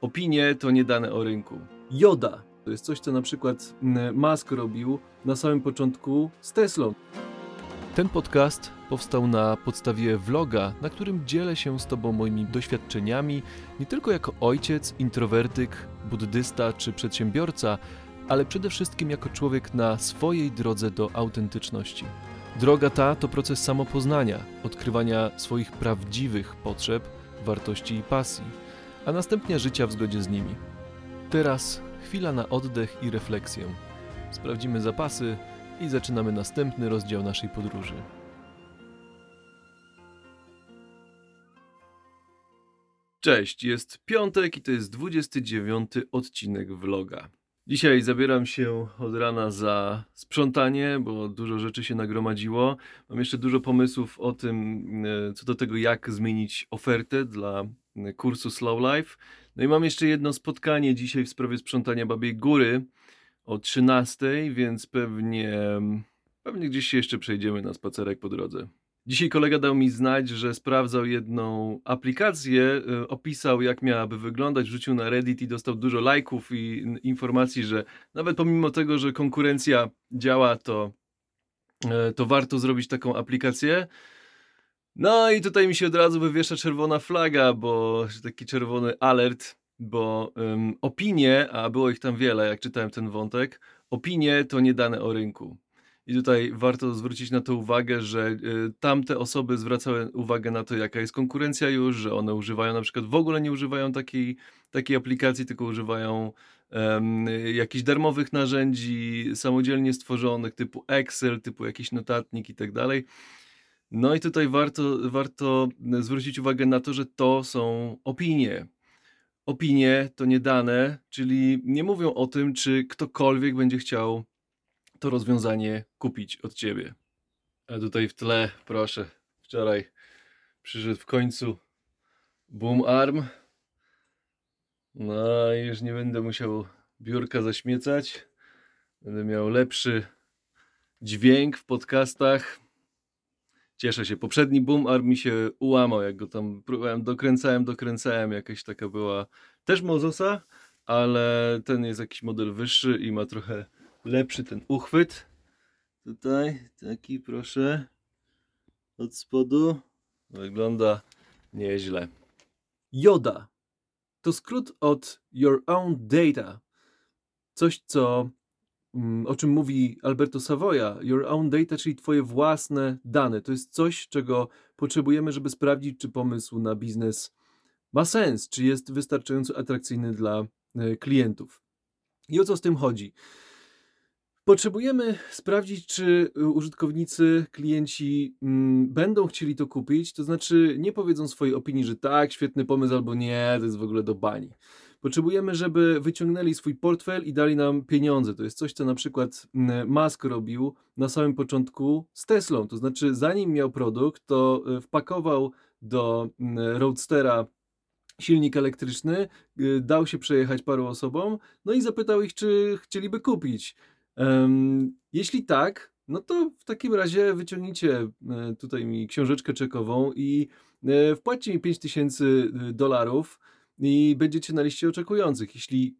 Opinie to nie dane o rynku. Joda to jest coś, co na przykład Musk robił na samym początku z Teslą. Ten podcast powstał na podstawie vloga, na którym dzielę się z Tobą moimi doświadczeniami, nie tylko jako ojciec, introwertyk, buddysta czy przedsiębiorca, ale przede wszystkim jako człowiek na swojej drodze do autentyczności. Droga ta to proces samopoznania, odkrywania swoich prawdziwych potrzeb, wartości i pasji, a następnie życia w zgodzie z nimi. Teraz chwila na oddech i refleksję. Sprawdzimy zapasy i zaczynamy następny rozdział naszej podróży. Cześć, jest piątek i to jest 29 odcinek vloga. Dzisiaj zabieram się od rana za sprzątanie, bo dużo rzeczy się nagromadziło. Mam jeszcze dużo pomysłów o tym, e, co do tego, jak zmienić ofertę dla e, kursu Slow Life. No i mam jeszcze jedno spotkanie dzisiaj w sprawie sprzątania Babiej Góry o 13, więc pewnie, pewnie gdzieś się jeszcze przejdziemy na spacerek po drodze. Dzisiaj kolega dał mi znać, że sprawdzał jedną aplikację, y, opisał jak miałaby wyglądać, wrzucił na Reddit i dostał dużo lajków i informacji, że nawet pomimo tego, że konkurencja działa, to, y, to warto zrobić taką aplikację. No i tutaj mi się od razu wywiesza czerwona flaga, bo taki czerwony alert, bo um, opinie, a było ich tam wiele, jak czytałem ten wątek, opinie to nie dane o rynku. I tutaj warto zwrócić na to uwagę, że y, tamte osoby zwracały uwagę na to, jaka jest konkurencja już, że one używają na przykład w ogóle nie używają takiej, takiej aplikacji, tylko używają um, jakichś darmowych narzędzi samodzielnie stworzonych, typu Excel, typu jakiś notatnik i tak dalej. No i tutaj warto, warto zwrócić uwagę na to, że to są opinie. Opinie to nie dane, czyli nie mówią o tym, czy ktokolwiek będzie chciał to rozwiązanie kupić od ciebie. A tutaj w tle, proszę, wczoraj przyszedł w końcu Boom Arm. No już nie będę musiał biurka zaśmiecać. Będę miał lepszy dźwięk w podcastach. Cieszę się. Poprzedni Boom Arm mi się ułamał, jak go tam próbowałem, dokręcałem, dokręcałem. Jakaś taka była też Mozosa, ale ten jest jakiś model wyższy i ma trochę lepszy ten uchwyt. Tutaj taki proszę od spodu. Wygląda nieźle. Joda to skrót od Your Own Data. Coś, co mm, o czym mówi Alberto Savoya, your own data, czyli twoje własne dane. To jest coś, czego potrzebujemy, żeby sprawdzić, czy pomysł na biznes ma sens, czy jest wystarczająco atrakcyjny dla e, klientów. I o co z tym chodzi? Potrzebujemy sprawdzić, czy y, użytkownicy, klienci mm, będą chcieli to kupić, to znaczy nie powiedzą swojej opinii, że tak, świetny pomysł albo nie, to jest w ogóle do bani. Potrzebujemy, żeby wyciągnęli swój portfel i dali nam pieniądze. To jest coś, co na przykład mm, Musk robił na samym początku z Teslą. To znaczy, zanim miał produkt, to y, wpakował do mm, Roadstera silnik elektryczny, y, dał się przejechać paru osobom, no i zapytał ich, czy chcieliby kupić. Jeśli tak, no to w takim razie wyciągnijcie e, tutaj mi książeczkę czekową i e, wpłaćcie mi 5000 e, dolarów i będziecie na liście oczekujących. Jeśli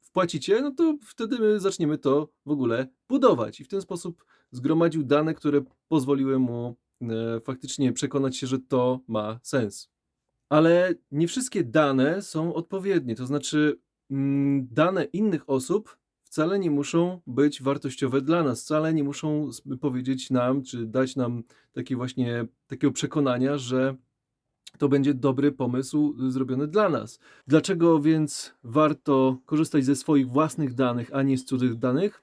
wpłacicie, no to wtedy my zaczniemy to w ogóle budować. I w ten sposób zgromadził dane, które pozwoliły mu faktycznie przekonać się, że to ma sens. Ale nie wszystkie dane są odpowiednie, to znaczy mm, dane innych osób wcale nie muszą być wartościowe dla nas, wcale nie muszą powiedzieć nam, czy dać nam takie właśnie takiego przekonania, że to będzie dobry pomysł zrobiony dla nas. Dlaczego więc warto korzystać ze swoich własnych danych, a nie z cudzych danych?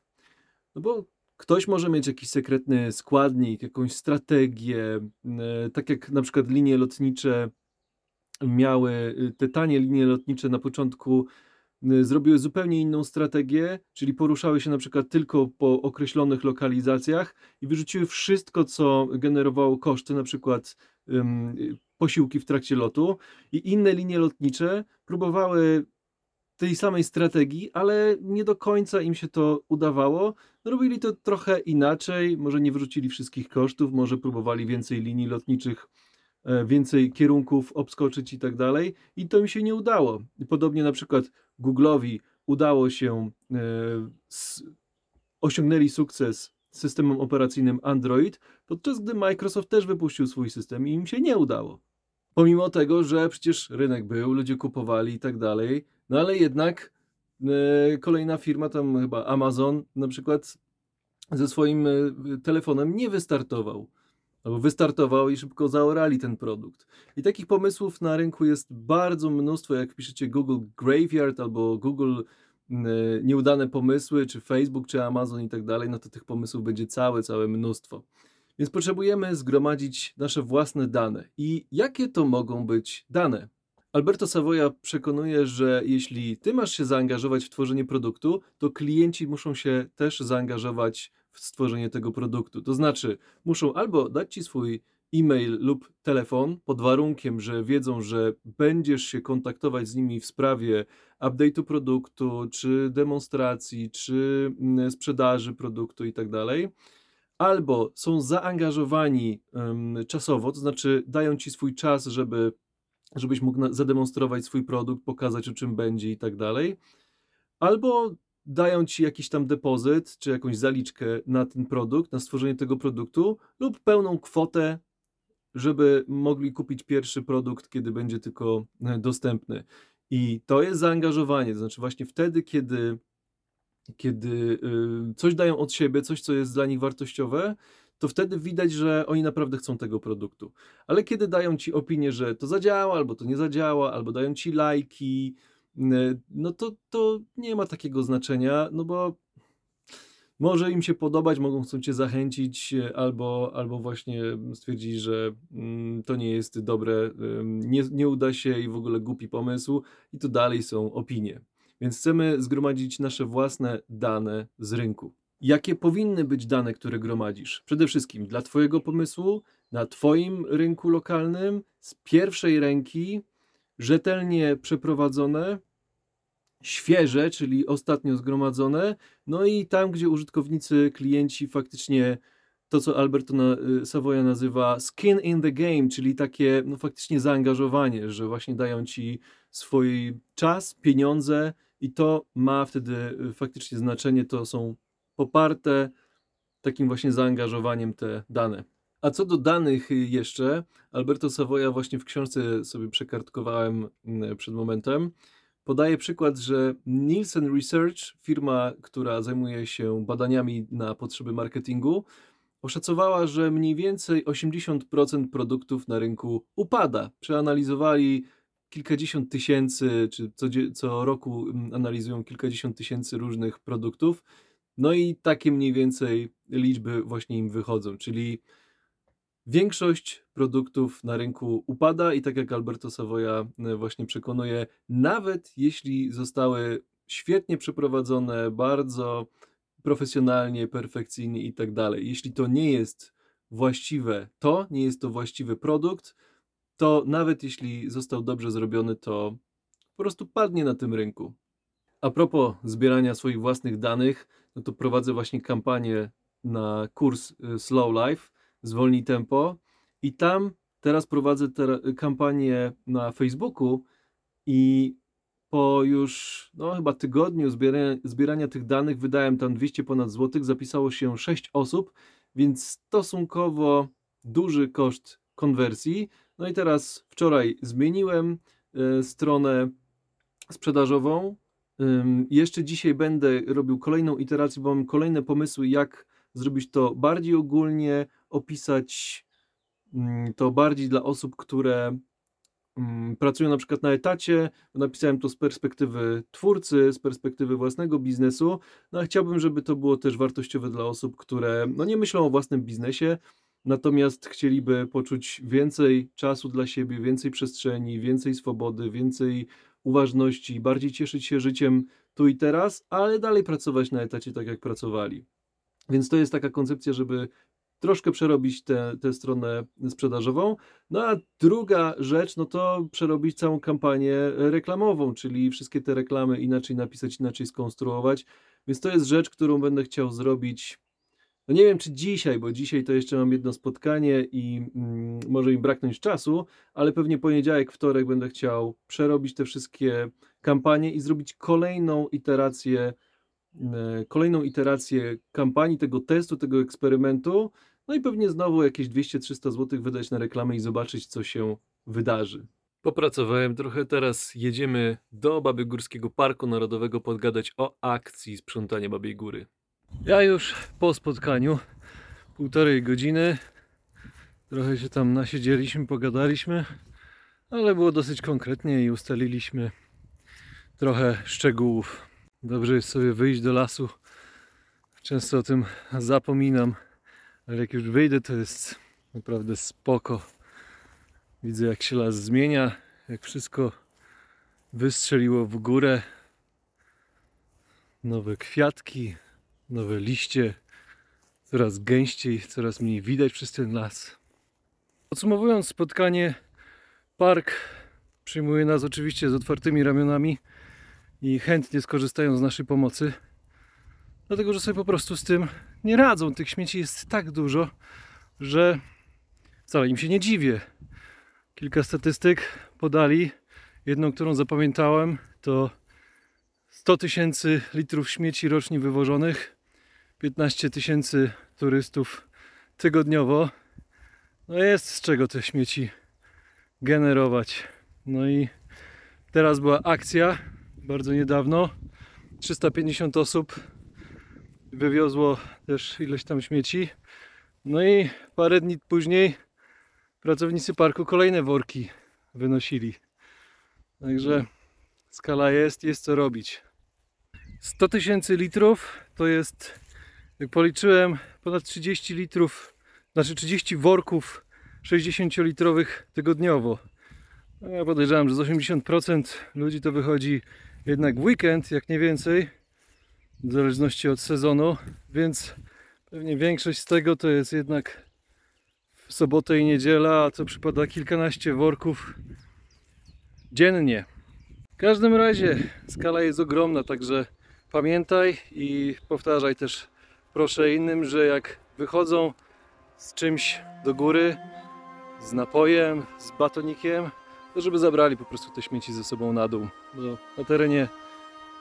No bo ktoś może mieć jakiś sekretny składnik, jakąś strategię, e, tak jak na przykład linie lotnicze miały, te tanie linie lotnicze na początku Y, zrobiły zupełnie inną strategię, czyli poruszały się na przykład tylko po określonych lokalizacjach i wyrzuciły wszystko, co generowało koszty, na przykład um, posiłki w trakcie lotu, i inne linie lotnicze próbowały tej samej strategii, ale nie do końca im się to udawało. Robili to trochę inaczej, może nie wyrzucili wszystkich kosztów, może próbowali więcej linii lotniczych więcej kierunków obskoczyć i tak dalej. I to mi się nie udało. Podobnie na przykład Google'owi udało się, e, osiągnęli sukces systemem operacyjnym Android, podczas gdy Microsoft też wypuścił swój system i im się nie udało. Pomimo tego, że przecież rynek był, ludzie kupowali i tak dalej, no ale jednak e, kolejna firma, tam chyba Amazon na przykład ze swoim e, telefonem nie wystartował. Albo wystartował i szybko zaorali ten produkt. I takich pomysłów na rynku jest bardzo mnóstwo. Jak piszecie Google Graveyard albo Google e, nieudane pomysły, czy Facebook, czy Amazon i tak dalej, no to tych pomysłów będzie całe, całe mnóstwo. Więc potrzebujemy zgromadzić nasze własne dane. I jakie to mogą być dane? Alberto Savoya przekonuje, że jeśli ty masz się zaangażować w tworzenie produktu, to klienci muszą się też zaangażować w stworzenie tego produktu. To znaczy, muszą albo dać ci swój e-mail lub telefon pod warunkiem, że wiedzą, że będziesz się kontaktować z nimi w sprawie update'u produktu, czy demonstracji, czy mm, sprzedaży produktu i tak. Albo są zaangażowani em, czasowo, to znaczy dają ci swój czas, żeby żebyś mógł zademonstrować swój produkt, pokazać o czym będzie i tak. Albo dają ci jakiś tam depozyt, czy jakąś zaliczkę na ten produkt, na stworzenie tego produktu, lub pełną kwotę, żeby mogli kupić pierwszy produkt, kiedy będzie tylko e, dostępny. I to jest zaangażowanie, to znaczy właśnie wtedy, kiedy, kiedy y, coś dają od siebie, coś, co jest dla nich wartościowe, to wtedy widać, że oni naprawdę chcą tego produktu. Ale kiedy dają ci opinię, że to zadziała, albo to nie zadziała, albo dają ci lajki, no to, to nie ma takiego znaczenia, no bo może im się podobać, mogą chcą cię zachęcić, e, albo, albo właśnie stwierdzić, że mm, to nie jest dobre, nie, nie uda się i w ogóle głupi pomysł, i to dalej są opinie. Więc chcemy zgromadzić nasze własne dane z rynku. Jakie powinny być dane, które gromadzisz? Przede wszystkim dla Twojego pomysłu, na Twoim rynku lokalnym, z pierwszej ręki, rzetelnie przeprowadzone, świeże, czyli ostatnio zgromadzone, no i tam, gdzie użytkownicy, klienci faktycznie to, co Alberto na, y, nazywa skin in the game, czyli takie no, faktycznie zaangażowanie, że właśnie dają ci swój czas, pieniądze i to ma wtedy y, faktycznie znaczenie, to są poparte takim właśnie zaangażowaniem te dane. A co do danych y, jeszcze, Alberto Savoya właśnie w książce sobie przekartkowałem przed momentem, podaje przykład, że Nielsen Research, firma, która zajmuje się badaniami na potrzeby marketingu, oszacowała, że mniej więcej 80% produktów na rynku upada. Przeanalizowali kilkadziesiąt tysięcy, czy co, co roku mm, analizują kilkadziesiąt tysięcy różnych produktów. No i takie mniej więcej liczby właśnie im wychodzą, czyli większość produktów na rynku upada i tak jak Alberto Savoya e, właśnie przekonuje, nawet jeśli zostały świetnie przeprowadzone, bardzo profesjonalnie, perfekcyjnie i tak dalej, jeśli to nie jest właściwe to, nie jest to właściwy produkt, to nawet jeśli został dobrze zrobiony, to po prostu padnie na tym rynku. A propos zbierania swoich własnych danych, no to prowadzę właśnie kampanię na kurs y, Slow Life, zwolnij tempo i tam teraz prowadzę tera- kampanię na Facebooku i po już no chyba tygodniu zbierania, zbierania tych danych wydałem tam 200 ponad złotych, zapisało się 6 osób, więc stosunkowo duży koszt konwersji. No i teraz wczoraj zmieniłem e, stronę sprzedażową. Ym, Jeszcze dzisiaj będę robił kolejną iterację, bo mam kolejne pomysły, jak zrobić to bardziej ogólnie, opisać mm, to bardziej dla osób, które mm, pracują na przykład na etacie. Napisałem to z perspektywy twórcy, z perspektywy własnego biznesu, no a chciałbym, żeby to było też wartościowe dla osób, które no nie myślą o własnym biznesie, natomiast chcieliby poczuć więcej czasu dla siebie, więcej przestrzeni, więcej swobody, więcej uważności, bardziej cieszyć się życiem tu i teraz, ale dalej pracować na etacie tak jak pracowali. Więc to jest taka koncepcja, żeby troszkę przerobić tę stronę sprzedażową. No a druga rzecz, no to przerobić całą kampanię reklamową, czyli wszystkie te reklamy inaczej napisać, inaczej skonstruować. Więc to jest rzecz, którą będę chciał zrobić No nie wiem, czy dzisiaj, bo dzisiaj to jeszcze mam jedno spotkanie i mm, może mi braknąć czasu, ale pewnie poniedziałek, wtorek będę chciał przerobić te wszystkie kampanie i zrobić kolejną iterację, e, kolejną iterację kampanii, tego testu, tego eksperymentu. No i pewnie znowu jakieś 200-300 zł wydać na reklamę i zobaczyć, co się wydarzy. Popracowałem trochę, teraz jedziemy do Baby Górskiego Parku Narodowego podgadać o akcji sprzątania Babiej Góry. Ja już po spotkaniu, półtorej godziny, trochę się tam nasiedzieliśmy, pogadaliśmy, ale było dosyć konkretnie i ustaliliśmy trochę szczegółów. Dobrze jest sobie wyjść do lasu. Często o tym zapominam, ale jak już wyjdę, to jest naprawdę spoko. Widzę, jak się las zmienia, jak wszystko wystrzeliło w górę. Nowe kwiatki, nowe liście, coraz gęściej, coraz mniej widać przez ten las. Podsumowując spotkanie, park przyjmuje nas oczywiście z otwartymi ramionami i chętnie skorzystają z naszej pomocy, dlatego że sobie po prostu z tym nie radzą. Tych śmieci jest tak dużo, że wcale im się nie dziwię. Kilka statystyk podali. Jedną, którą zapamiętałem, to 100 tysięcy litrów śmieci rocznie wywożonych, 15 tysięcy turystów tygodniowo. No jest z czego te śmieci generować. No i teraz była akcja, bardzo niedawno. 350 osób wywiozło też ileś tam śmieci. No i parę dni później pracownicy parku kolejne worki wynosili. Także skala jest, jest co robić. 100 tysięcy litrów to jest, jak policzyłem, ponad 30 litrów, znaczy 30 worków 60-litrowych tygodniowo. No ja podejrzewam, że z 80% ludzi to wychodzi jednak w weekend, jak nie więcej, w zależności od sezonu, więc pewnie większość z tego to jest jednak w sobotę i niedziela, a co przypada kilkanaście worków dziennie. W każdym razie skala jest ogromna, także pamiętaj i powtarzaj też proszę innym, że jak wychodzą z czymś do góry, z napojem, z batonikiem, to żeby zabrali po prostu te śmieci ze sobą na dół. Bo na terenie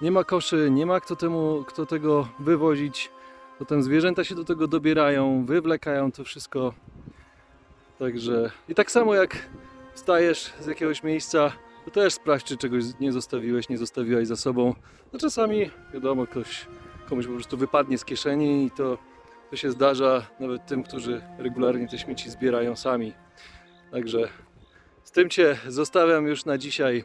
nie ma koszy, nie ma kto, temu, kto tego wywozić. Potem zwierzęta się do tego dobierają, wywlekają to wszystko. Także i tak samo jak wstajesz z jakiegoś miejsca, to też sprawdź, czy czegoś nie zostawiłeś, nie zostawiłaś za sobą. No czasami, wiadomo, ktoś, komuś po prostu wypadnie z kieszeni i to, to się zdarza nawet tym, którzy regularnie te śmieci zbierają sami. Także z tym Cię zostawiam już na dzisiaj.